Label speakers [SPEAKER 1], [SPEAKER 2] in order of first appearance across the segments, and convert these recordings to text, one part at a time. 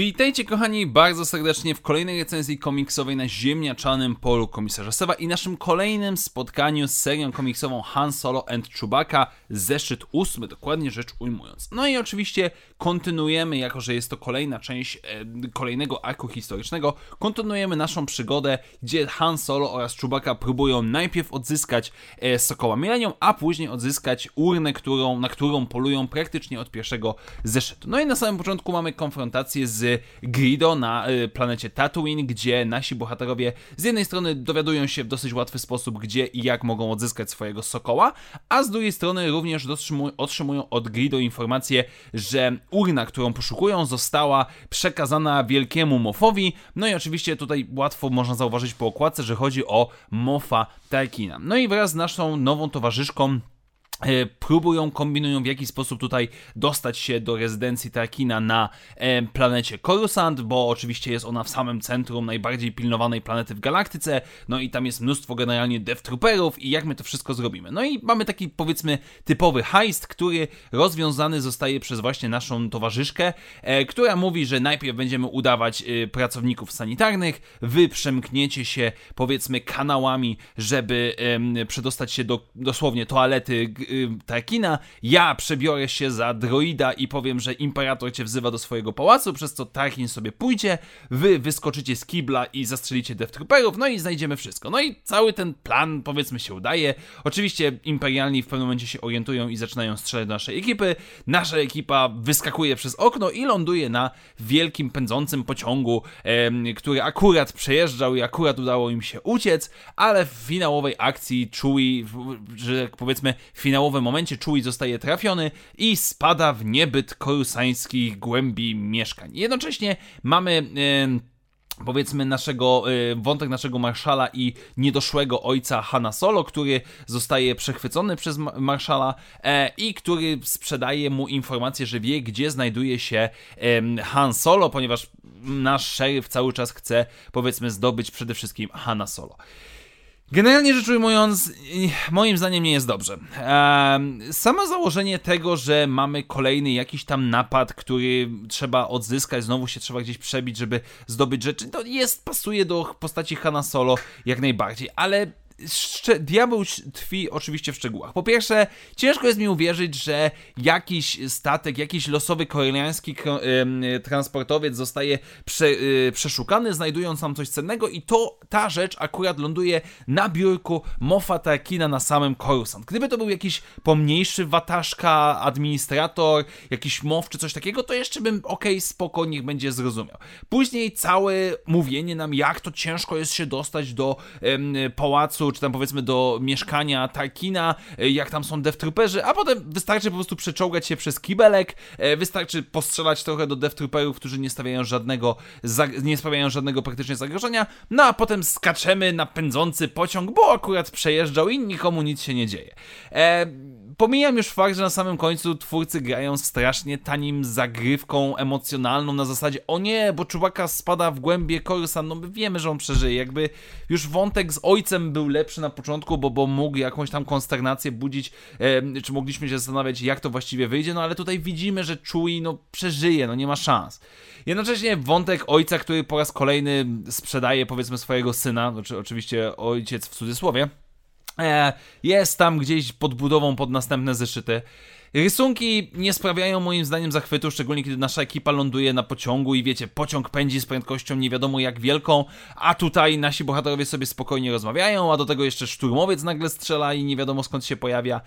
[SPEAKER 1] Witajcie kochani bardzo serdecznie w kolejnej recenzji komiksowej na ziemniaczanym polu komisarza Sewa i naszym kolejnym spotkaniu z serią komiksową Han Solo and Chewbacca, zeszyt ósmy, dokładnie rzecz ujmując. No i oczywiście kontynuujemy, jako że jest to kolejna część e, kolejnego arku historycznego, kontynuujemy naszą przygodę, gdzie Han Solo oraz Chewbacca próbują najpierw odzyskać e, Sokoła Millennium, a później odzyskać urnę, którą, na którą polują praktycznie od pierwszego zeszytu. No i na samym początku mamy konfrontację z z Grido na y, planecie Tatooine, gdzie nasi bohaterowie z jednej strony dowiadują się w dosyć łatwy sposób, gdzie i jak mogą odzyskać swojego sokoła, a z drugiej strony również otrzymują od Grido informację, że urna, którą poszukują, została przekazana wielkiemu Mofowi. No i oczywiście tutaj łatwo można zauważyć po okładce, że chodzi o Mofa Tarkina. No i wraz z naszą nową towarzyszką próbują, kombinują w jaki sposób tutaj dostać się do rezydencji Tarkina na e, planecie Coruscant, bo oczywiście jest ona w samym centrum najbardziej pilnowanej planety w galaktyce, no i tam jest mnóstwo generalnie Death Trooperów i jak my to wszystko zrobimy. No i mamy taki powiedzmy typowy heist, który rozwiązany zostaje przez właśnie naszą towarzyszkę, e, która mówi, że najpierw będziemy udawać pracowników sanitarnych, wy przemkniecie się powiedzmy kanałami, żeby przedostać się do dosłownie toalety Tarkina, ja przebiorę się za droida i powiem, że Imperator cię wzywa do swojego pałacu, przez co Tarkin sobie pójdzie, wy wyskoczycie z kibla i zastrzelicie Death Trooperów, no i znajdziemy wszystko. No i cały ten plan, powiedzmy, się udaje. Oczywiście imperialni w pewnym momencie się orientują i zaczynają strzelać do naszej ekipy. Nasza ekipa wyskakuje przez okno i ląduje na wielkim, pędzącym pociągu, który akurat przejeżdżał i akurat udało im się uciec, ale w finałowej akcji Chewie, że powiedzmy, finał finałowym momencie Chewie zostaje trafiony i spada w niebyt korusańskich głębi mieszkań. Jednocześnie mamy... Powiedzmy naszego, wątek naszego marszala i niedoszłego ojca Hanna Solo, który zostaje przechwycony przez marszala e, i który sprzedaje mu informację, że wie, gdzie znajduje się Han Solo, ponieważ nasz szeryf cały czas chce, powiedzmy, zdobyć przede wszystkim Hanna Solo. Generalnie rzecz ujmując, moim zdaniem nie jest dobrze. Samo założenie tego, że mamy kolejny jakiś tam napad, który trzeba odzyskać, znowu się trzeba gdzieś przebić, żeby zdobyć rzeczy, to jest, pasuje do postaci Hanna Solo jak najbardziej, ale diabeł tkwi oczywiście w szczegółach. Po pierwsze, ciężko jest mi uwierzyć, że jakiś statek, jakiś losowy koreański transportowiec zostaje prze, y, przeszukany, znajdując tam coś cennego i to ta rzecz akurat ląduje na biurku Mofa Tarkina na samym Coruscant. Gdyby to był jakiś pomniejszy wataszka, administrator, jakiś mow czy coś takiego, to jeszcze bym okej, okay, spoko, niech będzie zrozumiał. Później całe mówienie nam, jak to ciężko jest się dostać do pałacu czy tam powiedzmy do mieszkania Tarkina, e, jak tam są Death a potem wystarczy po prostu przeczołgać się przez kibelek, e, wystarczy postrzelać trochę do Death którzy nie stawiają żadnego, nie sprawiają żadnego praktycznie zagrożenia, no a potem skaczemy na pędzący pociąg, bo akurat przejeżdżał i nikomu nic się nie dzieje. E, Pomijam już fakt, że na samym końcu twórcy grają strasznie tanim zagrywką emocjonalną na zasadzie o nie, bo czubaka spada w głębie Coruscant, no my wiemy, że on przeżyje. Jakby już wątek z ojcem był lepszy na początku, bo, bo mógł jakąś tam konsternację budzić, e, czy mogliśmy się zastanawiać, jak to właściwie wyjdzie, no ale tutaj widzimy, że Chewie no przeżyje, no nie ma szans. Jednocześnie wątek ojca, który po raz kolejny sprzedaje powiedzmy swojego syna, znaczy oczywiście ojciec w cudzysłowie, jest tam gdzieś pod budową pod następne zeszyty. Rysunki nie sprawiają moim zdaniem zachwytu, szczególnie kiedy nasza ekipa ląduje na pociągu i wiecie, pociąg pędzi z prędkością nie wiadomo jak wielką, a tutaj nasi bohaterowie sobie spokojnie rozmawiają, a do tego jeszcze szturmowiec nagle strzela i nie wiadomo skąd się pojawia.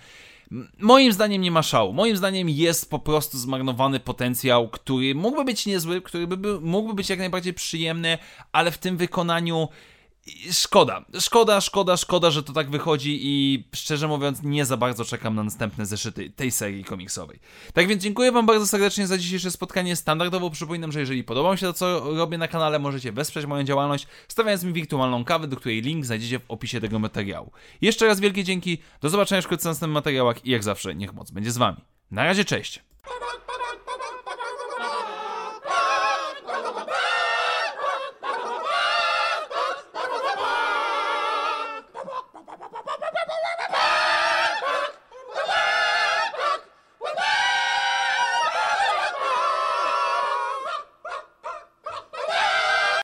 [SPEAKER 1] Moim zdaniem nie ma szału. Moim zdaniem jest po prostu zmarnowany potencjał, który mógłby być niezły, który by mógłby być jak najbardziej przyjemny, ale w tym wykonaniu Szkoda, szkoda, szkoda, szkoda, że to tak wychodzi i szczerze mówiąc nie za bardzo czekam na następne zeszyty tej serii komiksowej. Tak więc dziękuję wam bardzo serdecznie za dzisiejsze spotkanie. Standardowo przypominam, że jeżeli podoba mi się to, co robię na kanale, możecie wesprzeć moją działalność, stawiając mi wirtualną kawę, do której link znajdziecie w opisie tego materiału. Jeszcze raz wielkie dzięki, do zobaczenia w następnych materiałach i jak zawsze niech moc będzie z wami. Na razie, cześć!